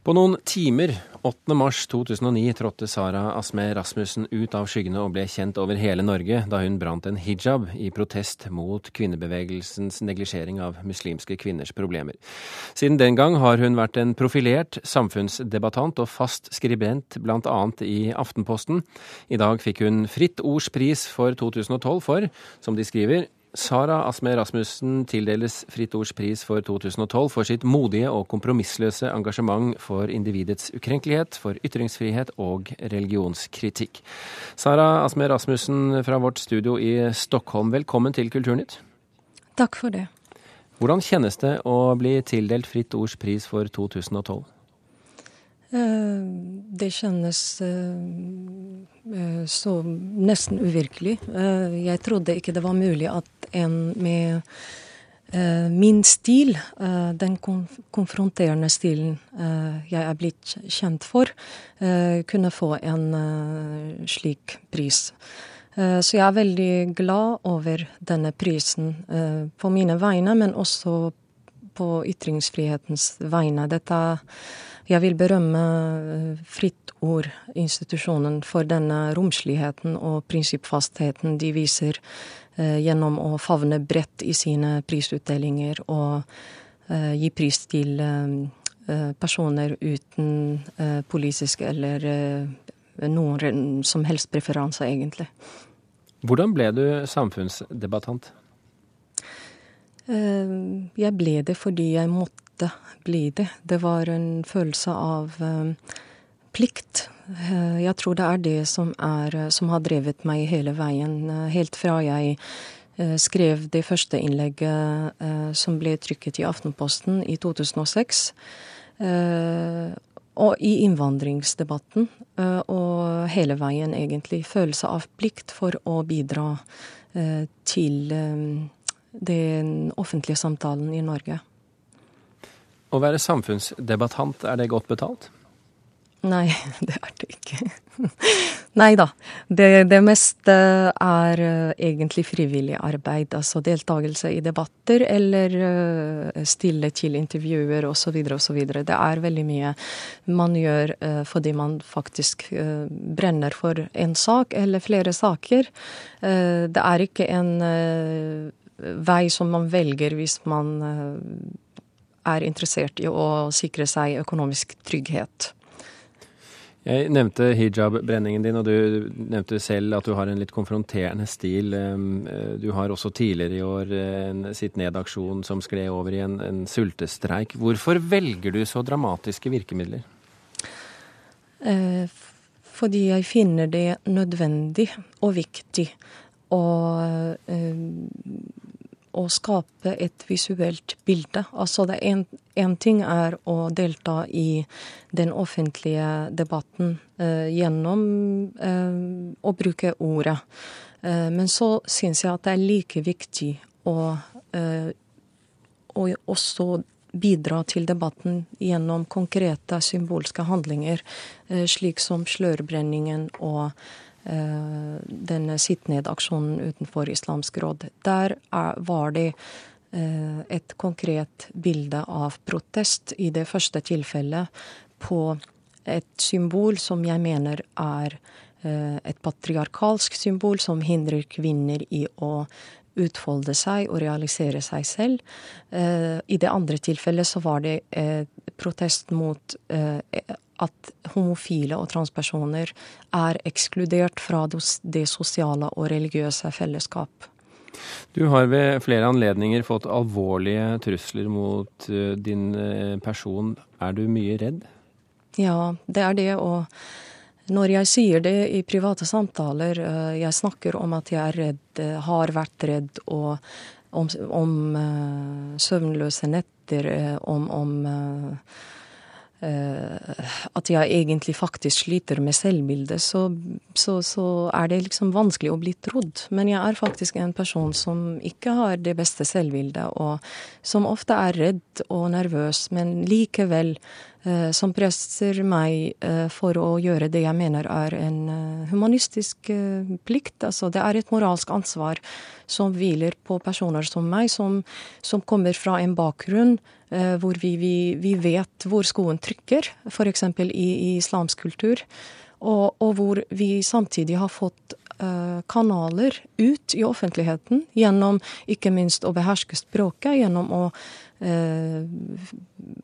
På noen timer 8.3.2009 trådte Sara Asme Rasmussen ut av skyggene og ble kjent over hele Norge da hun brant en hijab i protest mot kvinnebevegelsens neglisjering av muslimske kvinners problemer. Siden den gang har hun vært en profilert samfunnsdebattant og fast skribent bl.a. i Aftenposten. I dag fikk hun Fritt Ords pris for 2012 for, som de skriver, Sara Asme Rasmussen tildeles Fritt Ords pris for 2012 for sitt modige og kompromissløse engasjement for individets ukrenkelighet, for ytringsfrihet og religionskritikk. Sara Asme Rasmussen fra vårt studio i Stockholm, velkommen til Kulturnytt. Takk for det. Hvordan kjennes det å bli tildelt Fritt Ords pris for 2012? Eh, det kjennes eh, eh, så nesten uvirkelig. Jeg trodde ikke det var mulig at en med min stil, den konfronterende stilen jeg er blitt kjent for, kunne få en slik pris. Så jeg er veldig glad over denne prisen på mine vegne, men også på ytringsfrihetens vegne. Dette jeg vil berømme eh, Fritt Ord-institusjonen for denne romsligheten og prinsippfastheten de viser eh, gjennom å favne bredt i sine prisutdelinger og eh, gi pris til personer uten politisk eller noen som helst preferanse, egentlig. Hvordan ble du samfunnsdebattant? Jeg ble det fordi jeg måtte bli det. Det var en følelse av uh, plikt. Uh, jeg tror det er det som, er, som har drevet meg hele veien. Helt fra jeg skrev det første innlegget som ble trykket i Aftenposten i 2006. og i innvandringsdebatten. og hele veien, egentlig. Følelse av plikt for å bidra til den offentlige samtalen i Norge. Å være samfunnsdebattant, er det godt betalt? Nei, det er det ikke. Nei da. Det, det, meste er uh, egentlig frivillig arbeid. Altså deltakelse i debatter eller uh, stille til intervjuer osv. osv. Det er veldig mye man gjør uh, fordi man faktisk brenner for en sak eller flere saker. det er ikke en vei som man velger hvis man er interessert i å sikre seg økonomisk trygghet. Jeg nevnte hijab-brenningen din, og du nevnte selv at du har en litt konfronterende stil. Eh, du har også tidligere i år en Sitt ned-aksjon som skled over i en, en, sultestreik. Hvorfor velger du så dramatiske virkemidler? Eh, fordi jeg finner det nødvendig og viktig å eh, å skape et visuelt bilde. Altså det en, en ting er å delta i den offentlige debatten eh, gjennom eh, å bruke ordet. Eh, men så syns jeg at det er like viktig å, eh, å også bidra til debatten gjennom konkrete symbolske handlinger, eh, slik som slørbrenningen og denne sitt-ned-aksjonen utenfor Islamsk råd. Der var det eh, et konkret bilde av protest i det første tilfellet på et symbol som jeg mener er eh, et patriarkalsk symbol som hindrer kvinner i å utfolde seg og realisere seg selv. I det andre tilfellet så var det protest mot at homofile og transpersoner er ekskludert fra det sosiale og religiøse fellesskap. Du har ved flere anledninger fått alvorlige trusler mot eh, din eh, person. Er du mye redd? Ja, det er det. Og når jeg sier det i private samtaler, eh, jeg snakker om at jeg er redd, har vært redd, og om, om søvnløse netter, om, om Eh, at jeg egentlig faktisk sliter med selvbildet, så, så, så, er det liksom vanskelig å bli trodd. Men jeg er faktisk en person som ikke har det beste selvbildet, og som ofte er redd og nervøs, men likevel Eh, som presser meg eh, for å gjøre det jeg mener er en eh, humanistisk plikt. Altså, det er et moralsk ansvar som hviler på personer som meg, som, som kommer fra en bakgrunn hvor vi, vi, vi, vet hvor skoen trykker, f.eks. I, i islamsk kultur. Og, og, hvor vi samtidig har fått uh, kanaler ut i offentligheten gjennom ikke minst å beherske språket, gjennom å uh,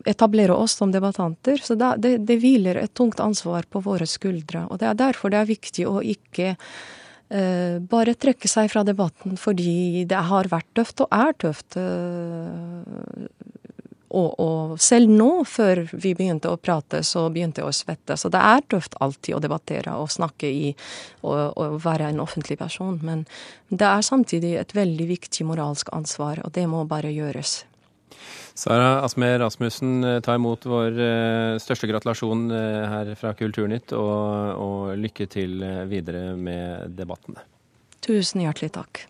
etablere oss som debattanter. Så det, det, det, hviler et tungt ansvar på våre skuldre. Og det er derfor det er viktig å ikke uh, bare trekke seg fra debatten fordi det har vært tøft, og er tøft. Uh, og, og, selv nå, før vi begynte å prate, så begynte jeg å svette. Så det er tøft alltid å debattere og snakke i og, og være en offentlig person. Men det er samtidig et veldig viktig moralsk ansvar, og det må bare gjøres. Sara Asmer Rasmussen, eh, ta imot vår eh, største gratulasjon eh, her fra Kulturnytt, og, og lykke til videre med debattene. Tusen hjertelig takk.